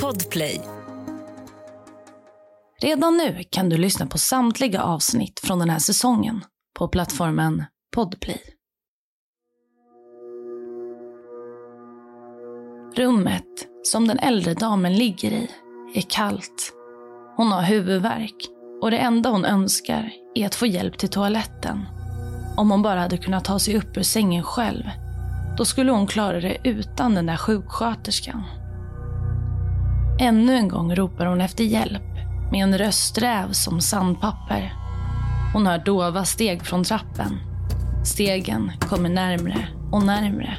Podplay. Redan nu kan du lyssna på samtliga avsnitt från den här säsongen på plattformen Podplay. Rummet som den äldre damen ligger i är kallt. Hon har huvudvärk och det enda hon önskar är att få hjälp till toaletten. Om hon bara hade kunnat ta sig upp ur sängen själv, då skulle hon klara det utan den där sjuksköterskan. Ännu en gång ropar hon efter hjälp med en rösträv som sandpapper. Hon hör dova steg från trappen. Stegen kommer närmre och närmre.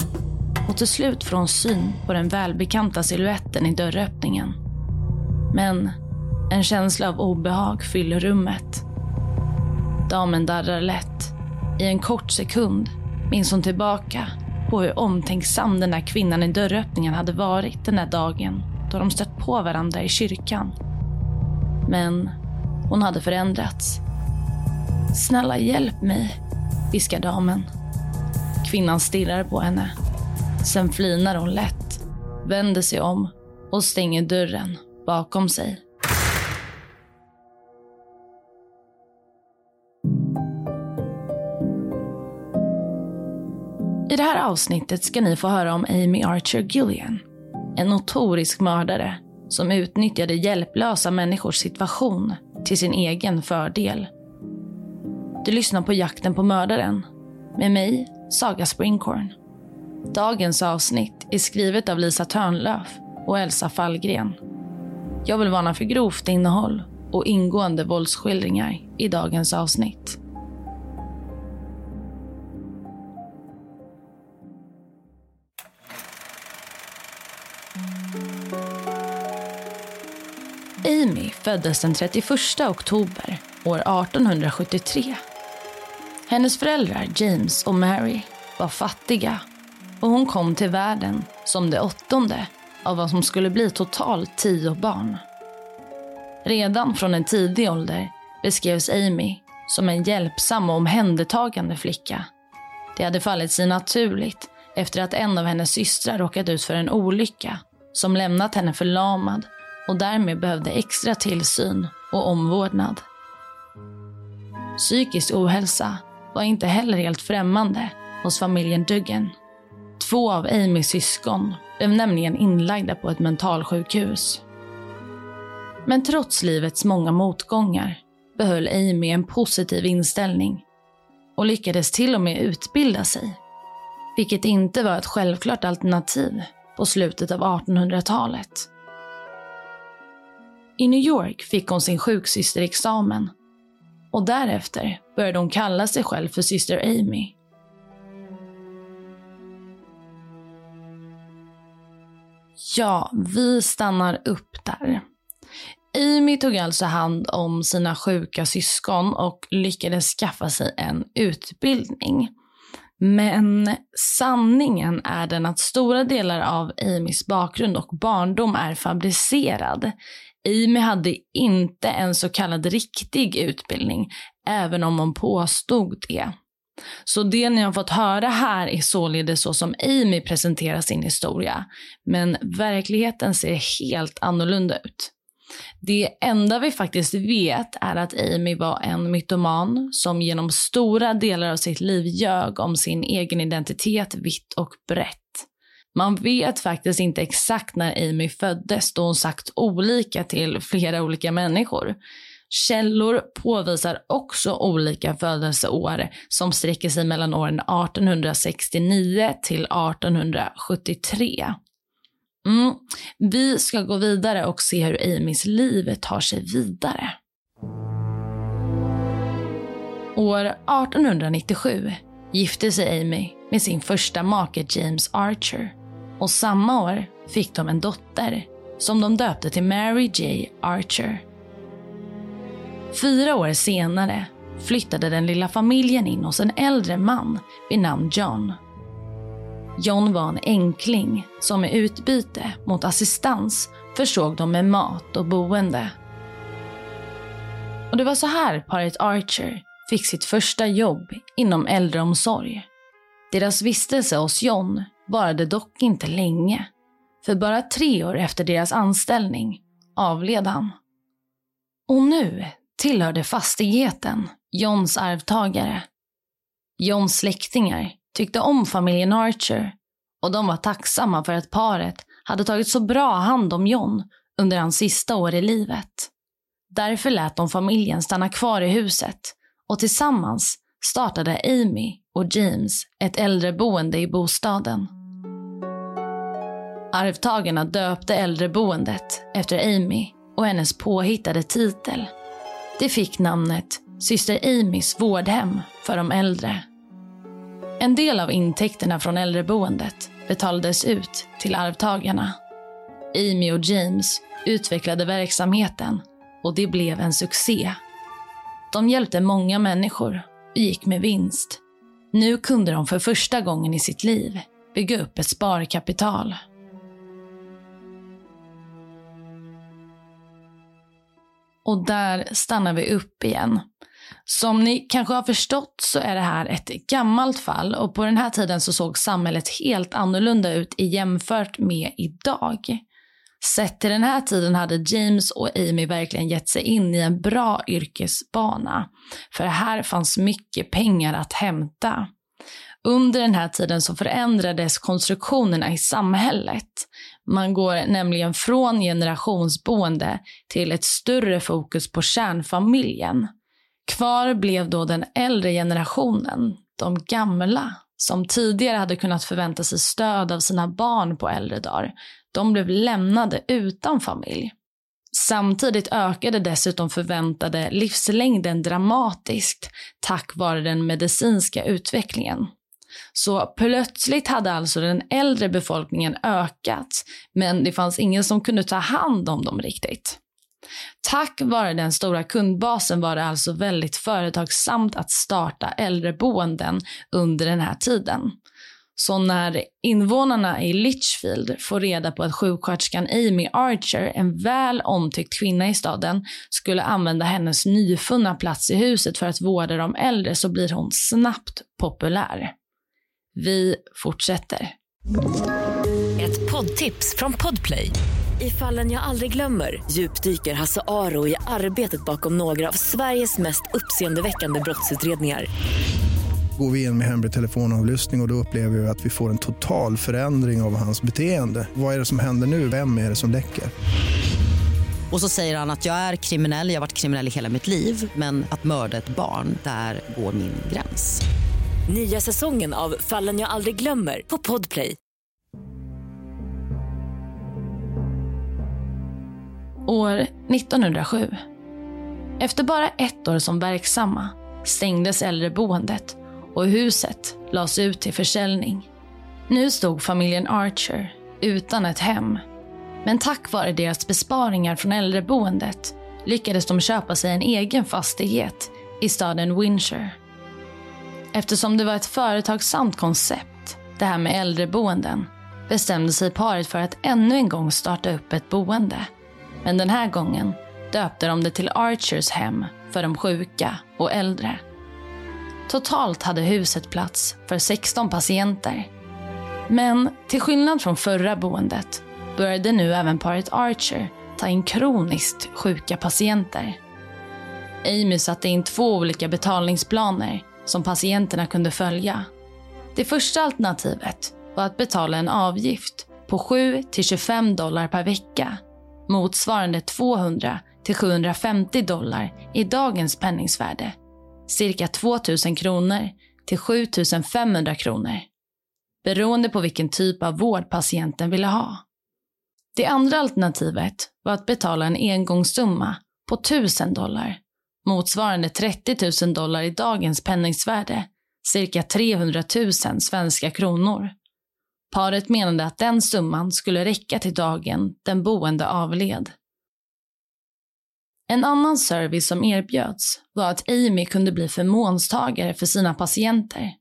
Och till slut får hon syn på den välbekanta siluetten i dörröppningen. Men en känsla av obehag fyller rummet. Damen darrar lätt. I en kort sekund minns hon tillbaka på hur omtänksam den där kvinnan i dörröppningen hade varit den där dagen då de stött på varandra i kyrkan. Men hon hade förändrats. Snälla hjälp mig, viskar damen. Kvinnan stirrar på henne. Sen flinar hon lätt, vänder sig om och stänger dörren bakom sig. I det här avsnittet ska ni få höra om Amy Archer Gillian. En notorisk mördare som utnyttjade hjälplösa människors situation till sin egen fördel. Du lyssnar på Jakten på mördaren med mig, Saga Springhorn. Dagens avsnitt är skrivet av Lisa Törnlöf och Elsa Fallgren. Jag vill varna för grovt innehåll och ingående våldsskildringar i dagens avsnitt. Amy föddes den 31 oktober år 1873. Hennes föräldrar James och Mary var fattiga och hon kom till världen som det åttonde av vad som skulle bli totalt tio barn. Redan från en tidig ålder beskrevs Amy som en hjälpsam och omhändertagande flicka. Det hade fallit sig naturligt efter att en av hennes systrar råkat ut för en olycka som lämnat henne förlamad och därmed behövde extra tillsyn och omvårdnad. Psykisk ohälsa var inte heller helt främmande hos familjen Duggan. Två av Amys syskon blev nämligen inlagda på ett mentalsjukhus. Men trots livets många motgångar behöll Amy en positiv inställning och lyckades till och med utbilda sig. Vilket inte var ett självklart alternativ på slutet av 1800-talet. I New York fick hon sin sjuksysterexamen och därefter började hon kalla sig själv för syster Amy. Ja, vi stannar upp där. Amy tog alltså hand om sina sjuka syskon och lyckades skaffa sig en utbildning. Men sanningen är den att stora delar av Amys bakgrund och barndom är fabricerad. Amy hade inte en så kallad riktig utbildning, även om hon påstod det. Så det ni har fått höra här är således så som Amy presenterar sin historia. Men verkligheten ser helt annorlunda ut. Det enda vi faktiskt vet är att Amy var en mytoman som genom stora delar av sitt liv ljög om sin egen identitet vitt och brett. Man vet faktiskt inte exakt när Amy föddes då hon sagt olika till flera olika människor. Källor påvisar också olika födelseår som sträcker sig mellan åren 1869 till 1873. Mm. Vi ska gå vidare och se hur Amys liv tar sig vidare. År 1897 gifte sig Amy med sin första make James Archer och samma år fick de en dotter som de döpte till Mary J. Archer. Fyra år senare flyttade den lilla familjen in hos en äldre man vid namn John. John var en enkling som i utbyte mot assistans försåg dem med mat och boende. Och Det var så här paret Archer fick sitt första jobb inom äldreomsorg. Deras vistelse hos John varade dock inte länge. För bara tre år efter deras anställning avled han. Och nu tillhörde fastigheten Johns arvtagare. Johns släktingar tyckte om familjen Archer och de var tacksamma för att paret hade tagit så bra hand om John under hans sista år i livet. Därför lät de familjen stanna kvar i huset och tillsammans startade Amy och James ett äldreboende i bostaden. Arvtagarna döpte äldreboendet efter Amy och hennes påhittade titel. Det fick namnet Syster Amys vårdhem för de äldre. En del av intäkterna från äldreboendet betalades ut till arvtagarna. Amy och James utvecklade verksamheten och det blev en succé. De hjälpte många människor gick med vinst. Nu kunde de för första gången i sitt liv bygga upp ett sparkapital. Och där stannar vi upp igen. Som ni kanske har förstått så är det här ett gammalt fall och på den här tiden så såg samhället helt annorlunda ut jämfört med idag. Sett till den här tiden hade James och Amy verkligen gett sig in i en bra yrkesbana. För här fanns mycket pengar att hämta. Under den här tiden så förändrades konstruktionerna i samhället. Man går nämligen från generationsboende till ett större fokus på kärnfamiljen. Kvar blev då den äldre generationen, de gamla, som tidigare hade kunnat förvänta sig stöd av sina barn på äldre dagar. De blev lämnade utan familj. Samtidigt ökade dessutom förväntade livslängden dramatiskt tack vare den medicinska utvecklingen. Så plötsligt hade alltså den äldre befolkningen ökat, men det fanns ingen som kunde ta hand om dem riktigt. Tack vare den stora kundbasen var det alltså väldigt företagsamt att starta äldreboenden under den här tiden. Så när invånarna i Litchfield får reda på att sjuksköterskan Amy Archer, en väl omtyckt kvinna i staden, skulle använda hennes nyfunna plats i huset för att vårda de äldre så blir hon snabbt populär. Vi fortsätter. Ett poddtips från Podplay. I fallen jag aldrig glömmer djupdyker Hasse Aro i arbetet bakom några av Sveriges mest uppseendeväckande brottsutredningar går vi in med hemlig telefonavlyssning och, och då upplever vi att vi får en total förändring av hans beteende. Vad är det som händer nu? Vem är det som läcker? Och så säger han att jag är kriminell, jag har varit kriminell i hela mitt liv men att mörda ett barn, där går min gräns. Nya säsongen av Fallen jag aldrig glömmer på Podplay. År 1907. Efter bara ett år som verksamma stängdes äldreboendet och huset lades ut till försäljning. Nu stod familjen Archer utan ett hem. Men tack vare deras besparingar från äldreboendet lyckades de köpa sig en egen fastighet i staden Windsor. Eftersom det var ett företagsamt koncept, det här med äldreboenden, bestämde sig paret för att ännu en gång starta upp ett boende. Men den här gången döpte de det till Archers hem för de sjuka och äldre. Totalt hade huset plats för 16 patienter. Men till skillnad från förra boendet började nu även paret Archer ta in kroniskt sjuka patienter. Amy satte in två olika betalningsplaner som patienterna kunde följa. Det första alternativet var att betala en avgift på 7-25 dollar per vecka motsvarande 200 750 dollar i dagens penningsvärde cirka 2 000 kronor till 7 500 kronor beroende på vilken typ av vård patienten ville ha. Det andra alternativet var att betala en engångssumma på 1000 dollar motsvarande 30 000 dollar i dagens penningsvärde, cirka 300 000 svenska kronor. Paret menade att den summan skulle räcka till dagen den boende avled. En annan service som erbjöds var att Amy kunde bli förmånstagare för sina patienter.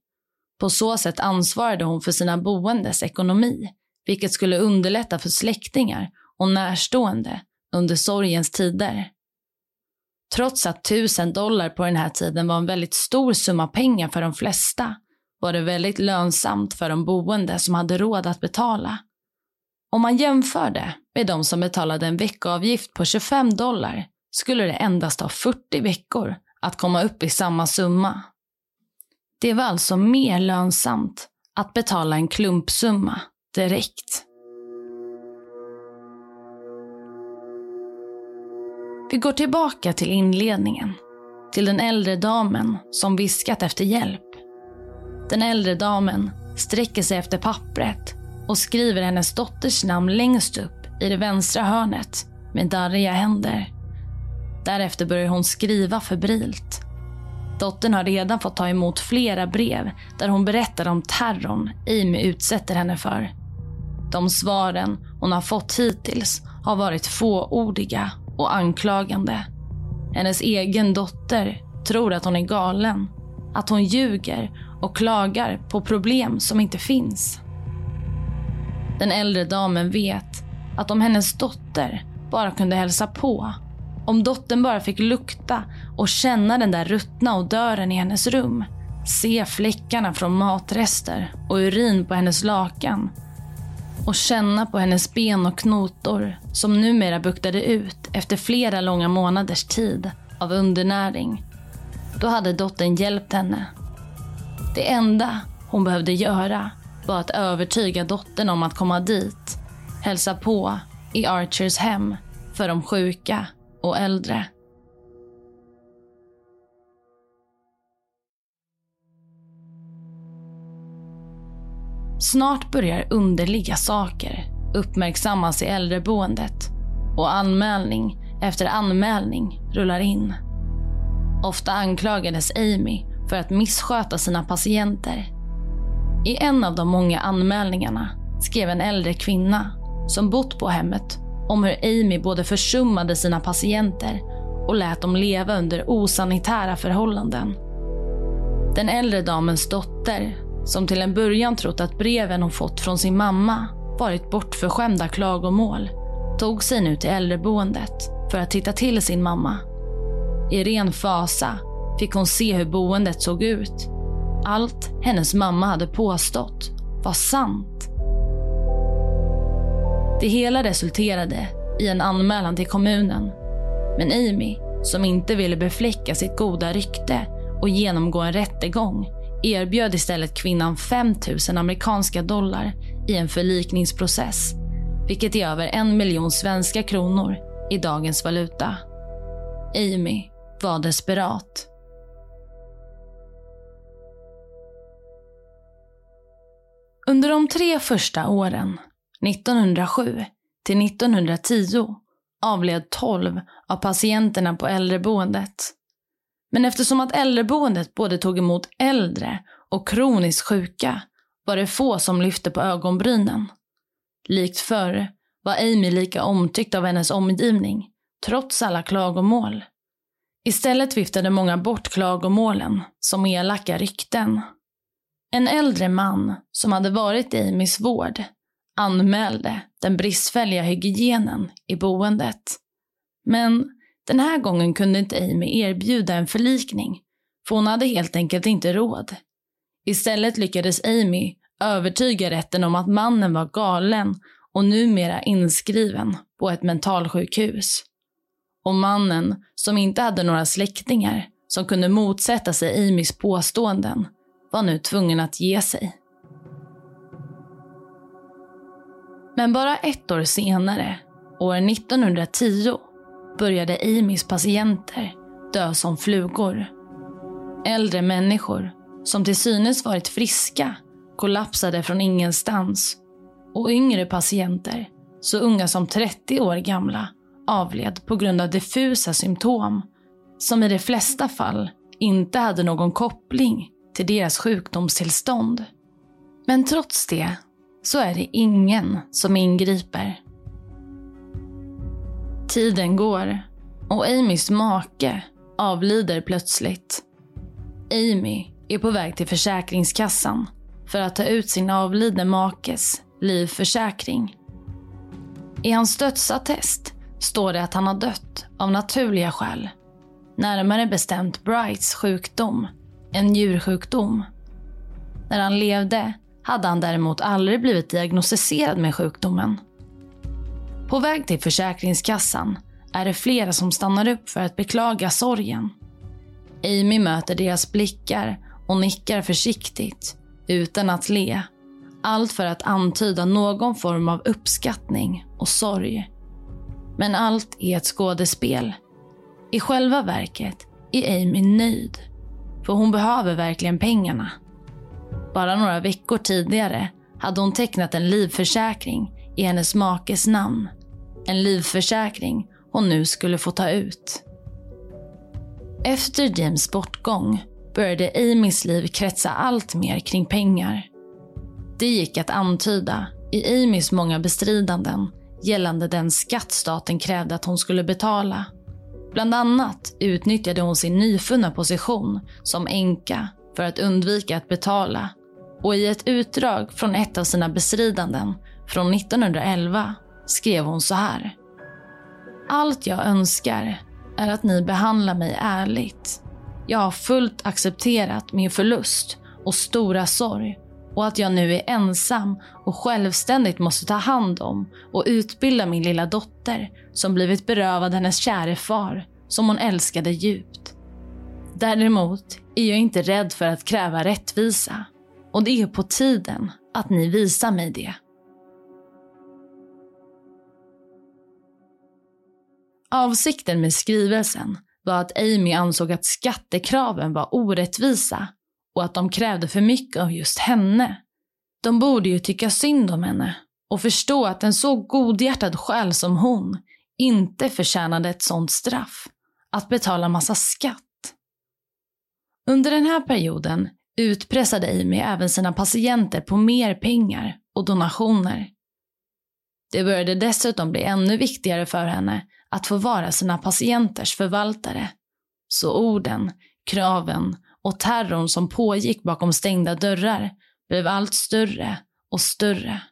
På så sätt ansvarade hon för sina boendes ekonomi, vilket skulle underlätta för släktingar och närstående under sorgens tider. Trots att tusen dollar på den här tiden var en väldigt stor summa pengar för de flesta var det väldigt lönsamt för de boende som hade råd att betala. Om man jämförde med de som betalade en veckoavgift på 25 dollar skulle det endast ta 40 veckor att komma upp i samma summa. Det var alltså mer lönsamt att betala en klumpsumma direkt. Vi går tillbaka till inledningen. Till den äldre damen som viskat efter hjälp. Den äldre damen sträcker sig efter pappret och skriver hennes dotters namn längst upp i det vänstra hörnet med darriga händer. Därefter börjar hon skriva febrilt. Dottern har redan fått ta emot flera brev där hon berättar om terrorn Amy utsätter henne för. De svaren hon har fått hittills har varit fåordiga och anklagande. Hennes egen dotter tror att hon är galen, att hon ljuger och klagar på problem som inte finns. Den äldre damen vet att om hennes dotter bara kunde hälsa på, om dottern bara fick lukta och känna den där ruttna odören i hennes rum, se fläckarna från matrester och urin på hennes lakan och känna på hennes ben och knotor som numera buktade ut efter flera långa månaders tid av undernäring. Då hade dottern hjälpt henne. Det enda hon behövde göra var att övertyga dottern om att komma dit, hälsa på i Archers hem för de sjuka och äldre. Snart börjar underliga saker uppmärksammas i äldreboendet och anmälning efter anmälning rullar in. Ofta anklagades Amy för att missköta sina patienter. I en av de många anmälningarna skrev en äldre kvinna som bott på hemmet om hur Amy både försummade sina patienter och lät dem leva under osanitära förhållanden. Den äldre damens dotter, som till en början trott att breven hon fått från sin mamma varit bortförskämda klagomål, tog sig nu till äldreboendet för att titta till sin mamma. I ren fasa fick hon se hur boendet såg ut. Allt hennes mamma hade påstått var sant. Det hela resulterade i en anmälan till kommunen. Men Amy, som inte ville befläcka sitt goda rykte och genomgå en rättegång, erbjöd istället kvinnan 5 000 amerikanska dollar i en förlikningsprocess, vilket är över en miljon svenska kronor i dagens valuta. Amy var desperat. Under de tre första åren, 1907 till 1910, avled 12 av patienterna på äldreboendet. Men eftersom att äldreboendet både tog emot äldre och kroniskt sjuka var det få som lyfte på ögonbrynen. Likt förr var Amy lika omtyckt av hennes omgivning, trots alla klagomål. Istället viftade många bort klagomålen som elaka rykten. En äldre man som hade varit i Amys vård anmälde den bristfälliga hygienen i boendet. Men den här gången kunde inte Amy erbjuda en förlikning, för hon hade helt enkelt inte råd. Istället lyckades Amy övertyga rätten om att mannen var galen och numera inskriven på ett mentalsjukhus. Och mannen, som inte hade några släktingar som kunde motsätta sig Amys påståenden, var nu tvungen att ge sig. Men bara ett år senare, år 1910, började Amys patienter dö som flugor. Äldre människor, som till synes varit friska, kollapsade från ingenstans. Och yngre patienter, så unga som 30 år gamla, avled på grund av diffusa symptom som i de flesta fall inte hade någon koppling till deras sjukdomstillstånd. Men trots det så är det ingen som ingriper. Tiden går och Amys make avlider plötsligt. Amy är på väg till Försäkringskassan för att ta ut sin avlidne makes livförsäkring. I hans dödsattest står det att han har dött av naturliga skäl. Närmare bestämt Brights sjukdom, en njursjukdom. När han levde hade han däremot aldrig blivit diagnostiserad med sjukdomen På väg till Försäkringskassan är det flera som stannar upp för att beklaga sorgen. Amy möter deras blickar och nickar försiktigt, utan att le. Allt för att antyda någon form av uppskattning och sorg. Men allt är ett skådespel. I själva verket är Amy nöjd. För hon behöver verkligen pengarna. Bara några veckor tidigare hade hon tecknat en livförsäkring i hennes makes namn. En livförsäkring hon nu skulle få ta ut. Efter James bortgång började Amys liv kretsa allt mer kring pengar. Det gick att antyda i Amys många bestridanden gällande den skatt staten krävde att hon skulle betala. Bland annat utnyttjade hon sin nyfunna position som änka för att undvika att betala och i ett utdrag från ett av sina bestridanden från 1911 skrev hon så här. Allt jag önskar är att ni behandlar mig ärligt. Jag har fullt accepterat min förlust och stora sorg och att jag nu är ensam och självständigt måste ta hand om och utbilda min lilla dotter som blivit berövad hennes käre far som hon älskade djupt. Däremot är jag inte rädd för att kräva rättvisa och det är på tiden att ni visar mig det. Avsikten med skrivelsen var att Amy ansåg att skattekraven var orättvisa och att de krävde för mycket av just henne. De borde ju tycka synd om henne och förstå att en så godhjärtad själ som hon inte förtjänade ett sånt straff, att betala massa skatt. Under den här perioden utpressade Amy även sina patienter på mer pengar och donationer. Det började dessutom bli ännu viktigare för henne att få vara sina patienters förvaltare. Så orden, kraven och terrorn som pågick bakom stängda dörrar blev allt större och större.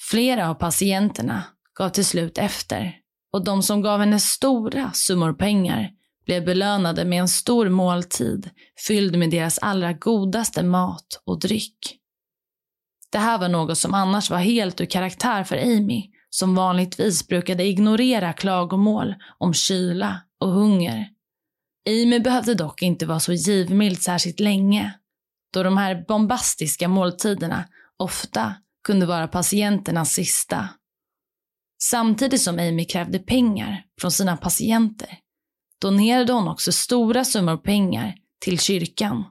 Flera av patienterna gav till slut efter och de som gav henne stora summor pengar blev belönade med en stor måltid fylld med deras allra godaste mat och dryck. Det här var något som annars var helt ur karaktär för Amy som vanligtvis brukade ignorera klagomål om kyla och hunger. Amy behövde dock inte vara så givmild särskilt länge, då de här bombastiska måltiderna ofta kunde vara patienternas sista. Samtidigt som Amy krävde pengar från sina patienter donerade hon också stora summor pengar till kyrkan.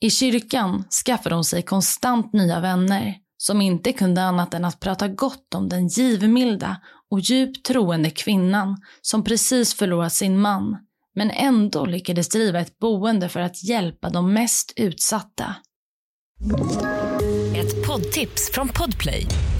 I kyrkan skaffade hon sig konstant nya vänner som inte kunde annat än att prata gott om den givmilda och djupt troende kvinnan som precis förlorat sin man men ändå lyckades driva ett boende för att hjälpa de mest utsatta. Ett poddtips från Podplay.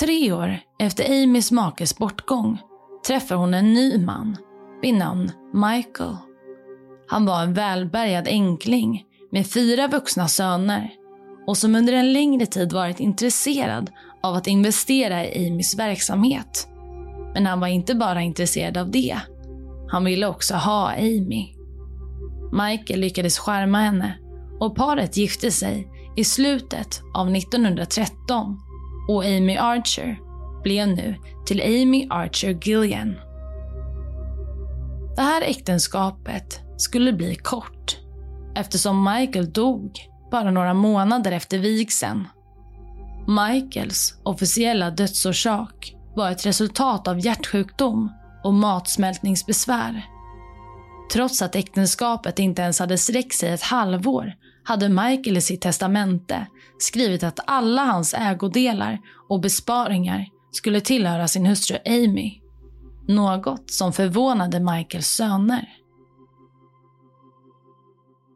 Tre år efter Amys makes bortgång träffar hon en ny man vid namn Michael. Han var en välbärgad enkling med fyra vuxna söner och som under en längre tid varit intresserad av att investera i Amys verksamhet. Men han var inte bara intresserad av det. Han ville också ha Amy. Michael lyckades skärma henne och paret gifte sig i slutet av 1913 och Amy Archer blev nu till Amy Archer Gillian. Det här äktenskapet skulle bli kort eftersom Michael dog bara några månader efter vigseln. Michaels officiella dödsorsak var ett resultat av hjärtsjukdom och matsmältningsbesvär. Trots att äktenskapet inte ens hade sträckt sig ett halvår hade Michael i sitt testamente skrivit att alla hans ägodelar och besparingar skulle tillhöra sin hustru Amy. Något som förvånade Michaels söner.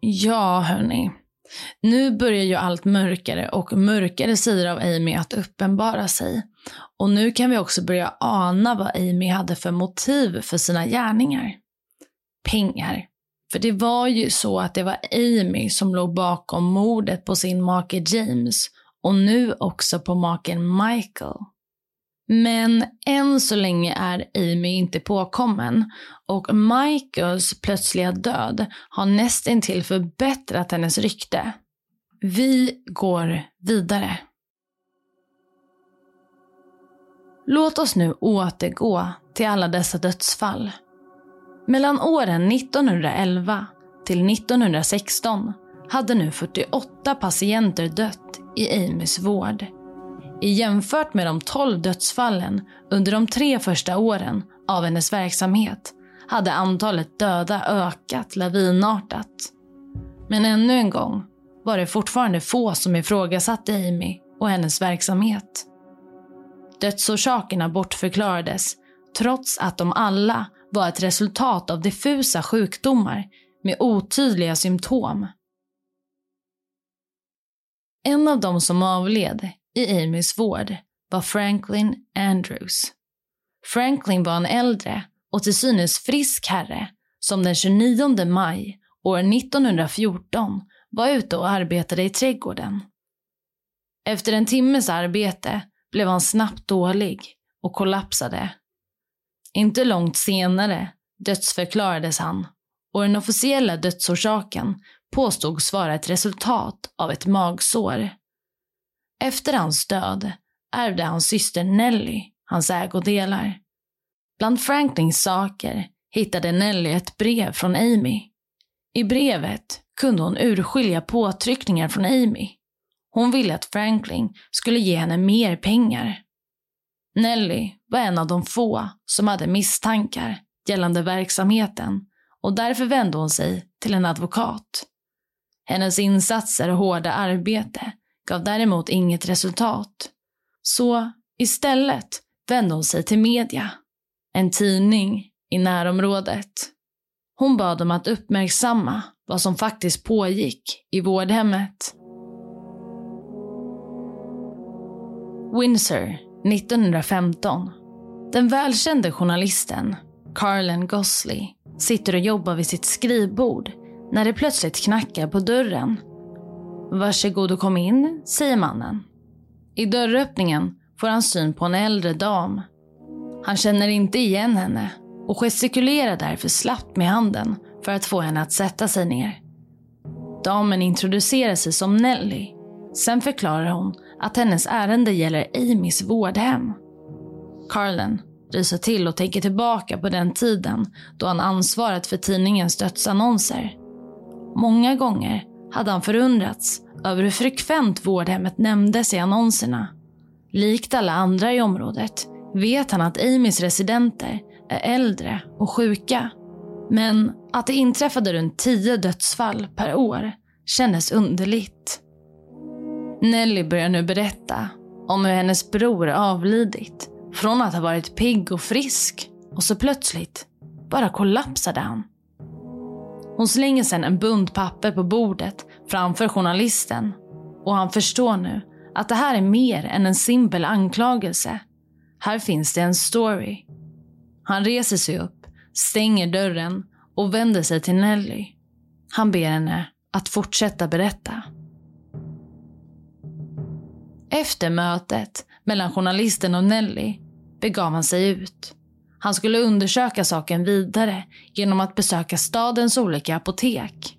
Ja, hörni. Nu börjar ju allt mörkare och mörkare sidor av Amy att uppenbara sig. Och nu kan vi också börja ana vad Amy hade för motiv för sina gärningar. Pengar. För det var ju så att det var Amy som låg bakom mordet på sin make James och nu också på maken Michael. Men än så länge är Amy inte påkommen och Michaels plötsliga död har nästintill förbättrat hennes rykte. Vi går vidare. Låt oss nu återgå till alla dessa dödsfall. Mellan åren 1911 till 1916 hade nu 48 patienter dött i Amys vård. I jämfört med de 12 dödsfallen under de tre första åren av hennes verksamhet hade antalet döda ökat lavinartat. Men ännu en gång var det fortfarande få som ifrågasatte Amy och hennes verksamhet. Dödsorsakerna bortförklarades trots att de alla var ett resultat av diffusa sjukdomar med otydliga symptom. En av dem som avled i Amys vård var Franklin Andrews. Franklin var en äldre och till synes frisk herre som den 29 maj år 1914 var ute och arbetade i trädgården. Efter en timmes arbete blev han snabbt dålig och kollapsade. Inte långt senare dödsförklarades han och den officiella dödsorsaken påstods vara ett resultat av ett magsår. Efter hans död ärvde hans syster Nelly hans ägodelar. Bland Franklins saker hittade Nelly ett brev från Amy. I brevet kunde hon urskilja påtryckningar från Amy. Hon ville att Franklin skulle ge henne mer pengar. Nelly var en av de få som hade misstankar gällande verksamheten och därför vände hon sig till en advokat. Hennes insatser och hårda arbete gav däremot inget resultat. Så istället vände hon sig till media, en tidning i närområdet. Hon bad dem att uppmärksamma vad som faktiskt pågick i vårdhemmet. Windsor, 1915. Den välkände journalisten Carlen Gosley sitter och jobbar vid sitt skrivbord när det plötsligt knackar på dörren. Varsågod och kom in, säger mannen. I dörröppningen får han syn på en äldre dam. Han känner inte igen henne och gestikulerar därför slappt med handen för att få henne att sätta sig ner. Damen introducerar sig som Nelly. Sen förklarar hon att hennes ärende gäller Amys vårdhem. Carlen ryser till och tänker tillbaka på den tiden då han ansvarat för tidningens dödsannonser. Många gånger hade han förundrats över hur frekvent vårdhemmet nämndes i annonserna. Likt alla andra i området vet han att Amys residenter är äldre och sjuka. Men att det inträffade runt tio dödsfall per år kändes underligt. Nelly börjar nu berätta om hur hennes bror avlidit. Från att ha varit pigg och frisk och så plötsligt bara kollapsade han. Hon slänger sedan en bunt papper på bordet framför journalisten och han förstår nu att det här är mer än en simpel anklagelse. Här finns det en story. Han reser sig upp, stänger dörren och vänder sig till Nelly. Han ber henne att fortsätta berätta. Efter mötet mellan journalisten och Nelly begav han sig ut. Han skulle undersöka saken vidare genom att besöka stadens olika apotek.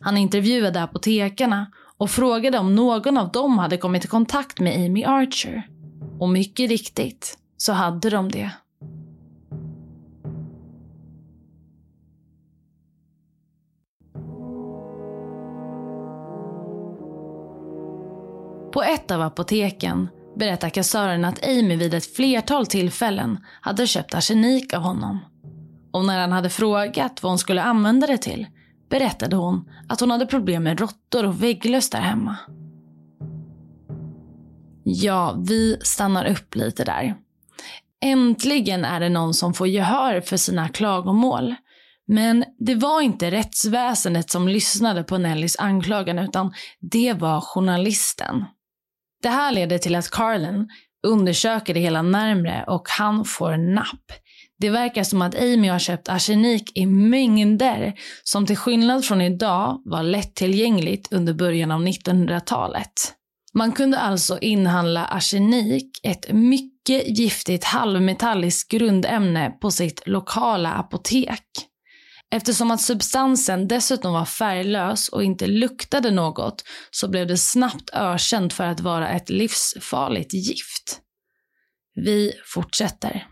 Han intervjuade apotekarna och frågade om någon av dem hade kommit i kontakt med Amy Archer. Och mycket riktigt så hade de det. Ett av apoteken berättar kassören att Amy vid ett flertal tillfällen hade köpt arsenik av honom. Och när han hade frågat vad hon skulle använda det till berättade hon att hon hade problem med råttor och vägglöss där hemma. Ja, vi stannar upp lite där. Äntligen är det någon som får gehör för sina klagomål. Men det var inte rättsväsendet som lyssnade på Nellys anklagan utan det var journalisten. Det här leder till att Carlin undersöker det hela närmre och han får napp. Det verkar som att Amy har köpt arsenik i mängder som till skillnad från idag var lättillgängligt under början av 1900-talet. Man kunde alltså inhandla arsenik, ett mycket giftigt halvmetalliskt grundämne, på sitt lokala apotek. Eftersom att substansen dessutom var färglös och inte luktade något så blev det snabbt ökänt för att vara ett livsfarligt gift. Vi fortsätter.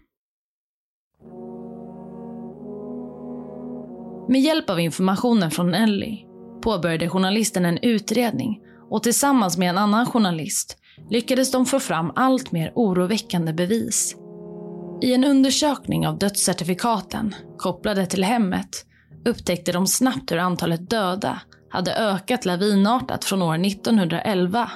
Med hjälp av informationen från Ellie påbörjade journalisten en utredning och tillsammans med en annan journalist lyckades de få fram allt mer oroväckande bevis. I en undersökning av dödscertifikaten kopplade till hemmet upptäckte de snabbt hur antalet döda hade ökat lavinartat från år 1911.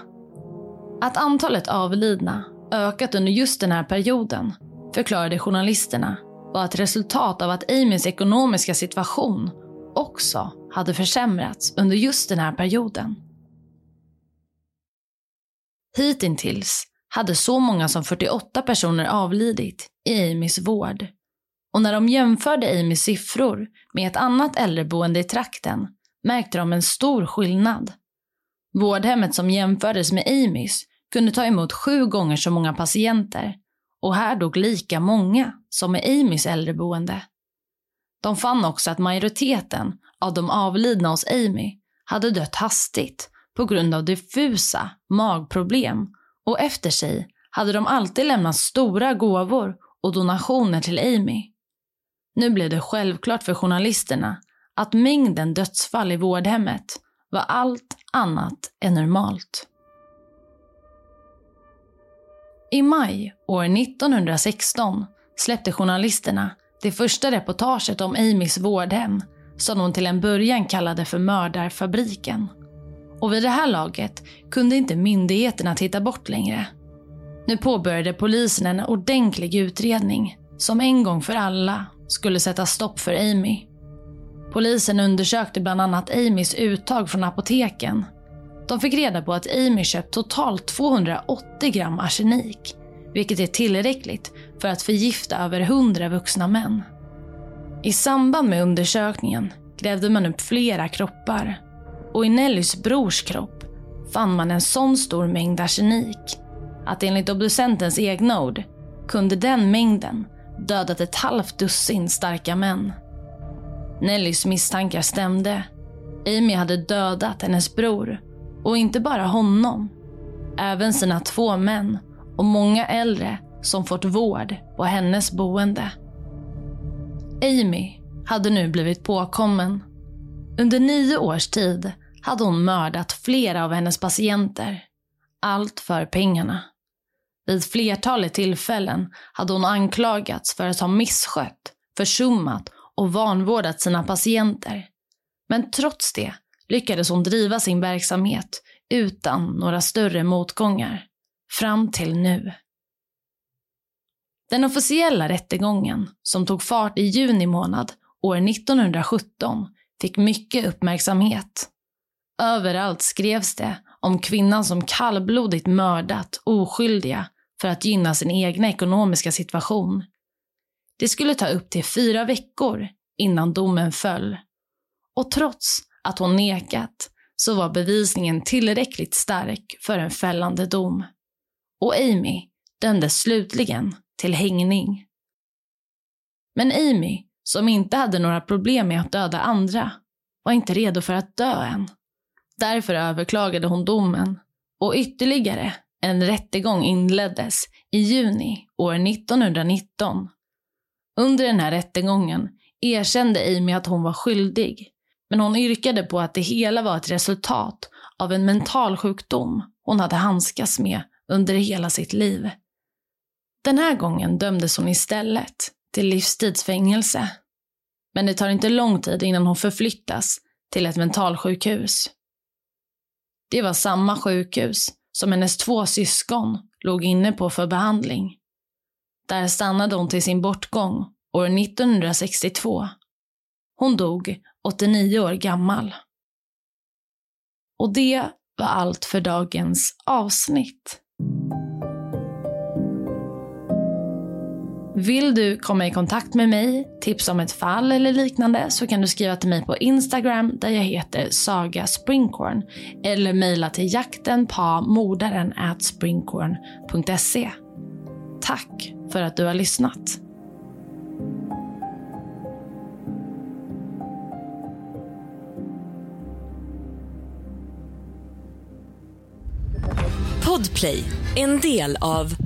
Att antalet avlidna ökat under just den här perioden förklarade journalisterna var ett resultat av att Amys ekonomiska situation också hade försämrats under just den här perioden. Hittills hade så många som 48 personer avlidit i Amys vård. Och när de jämförde Amys siffror med ett annat äldreboende i trakten märkte de en stor skillnad. Vårdhemmet som jämfördes med Amys kunde ta emot sju gånger så många patienter och här dog lika många som i Amys äldreboende. De fann också att majoriteten av de avlidna hos Amy hade dött hastigt på grund av diffusa magproblem och efter sig hade de alltid lämnat stora gåvor och donationer till Amy. Nu blev det självklart för journalisterna att mängden dödsfall i vårdhemmet var allt annat än normalt. I maj år 1916 släppte journalisterna det första reportaget om Amys vårdhem som de till en början kallade för mördarfabriken. Och vid det här laget kunde inte myndigheterna titta bort längre. Nu påbörjade polisen en ordentlig utredning som en gång för alla skulle sätta stopp för Amy. Polisen undersökte bland annat Amys uttag från apoteken. De fick reda på att Amy köpt totalt 280 gram arsenik, vilket är tillräckligt för att förgifta över 100 vuxna män. I samband med undersökningen grävde man upp flera kroppar och i Nellys brors kropp fann man en sån stor mängd arsenik att enligt obducentens egna ord kunde den mängden dödat ett halvt dussin starka män. Nellys misstankar stämde. Amy hade dödat hennes bror. Och inte bara honom. Även sina två män och många äldre som fått vård på hennes boende. Amy hade nu blivit påkommen. Under nio års tid hade hon mördat flera av hennes patienter. Allt för pengarna. Vid flertalet tillfällen hade hon anklagats för att ha misskött, försummat och vanvårdat sina patienter. Men trots det lyckades hon driva sin verksamhet utan några större motgångar. Fram till nu. Den officiella rättegången, som tog fart i juni månad år 1917, fick mycket uppmärksamhet. Överallt skrevs det om kvinnan som kallblodigt mördat oskyldiga för att gynna sin egna ekonomiska situation. Det skulle ta upp till fyra veckor innan domen föll. Och trots att hon nekat så var bevisningen tillräckligt stark för en fällande dom. Och Amy dömdes slutligen till hängning. Men Amy, som inte hade några problem med att döda andra, var inte redo för att dö än. Därför överklagade hon domen och ytterligare en rättegång inleddes i juni år 1919. Under den här rättegången erkände Amy att hon var skyldig, men hon yrkade på att det hela var ett resultat av en mental sjukdom hon hade handskats med under hela sitt liv. Den här gången dömdes hon istället till livstidsfängelse. Men det tar inte lång tid innan hon förflyttas till ett mentalsjukhus. Det var samma sjukhus som hennes två syskon låg inne på för behandling. Där stannade hon till sin bortgång år 1962. Hon dog 89 år gammal. Och det var allt för dagens avsnitt. Vill du komma i kontakt med mig, tipsa om ett fall eller liknande så kan du skriva till mig på Instagram där jag heter Saga Springcorn eller mejla till jakten på mordaren at springcorn.se. Tack för att du har lyssnat. Podplay, en del av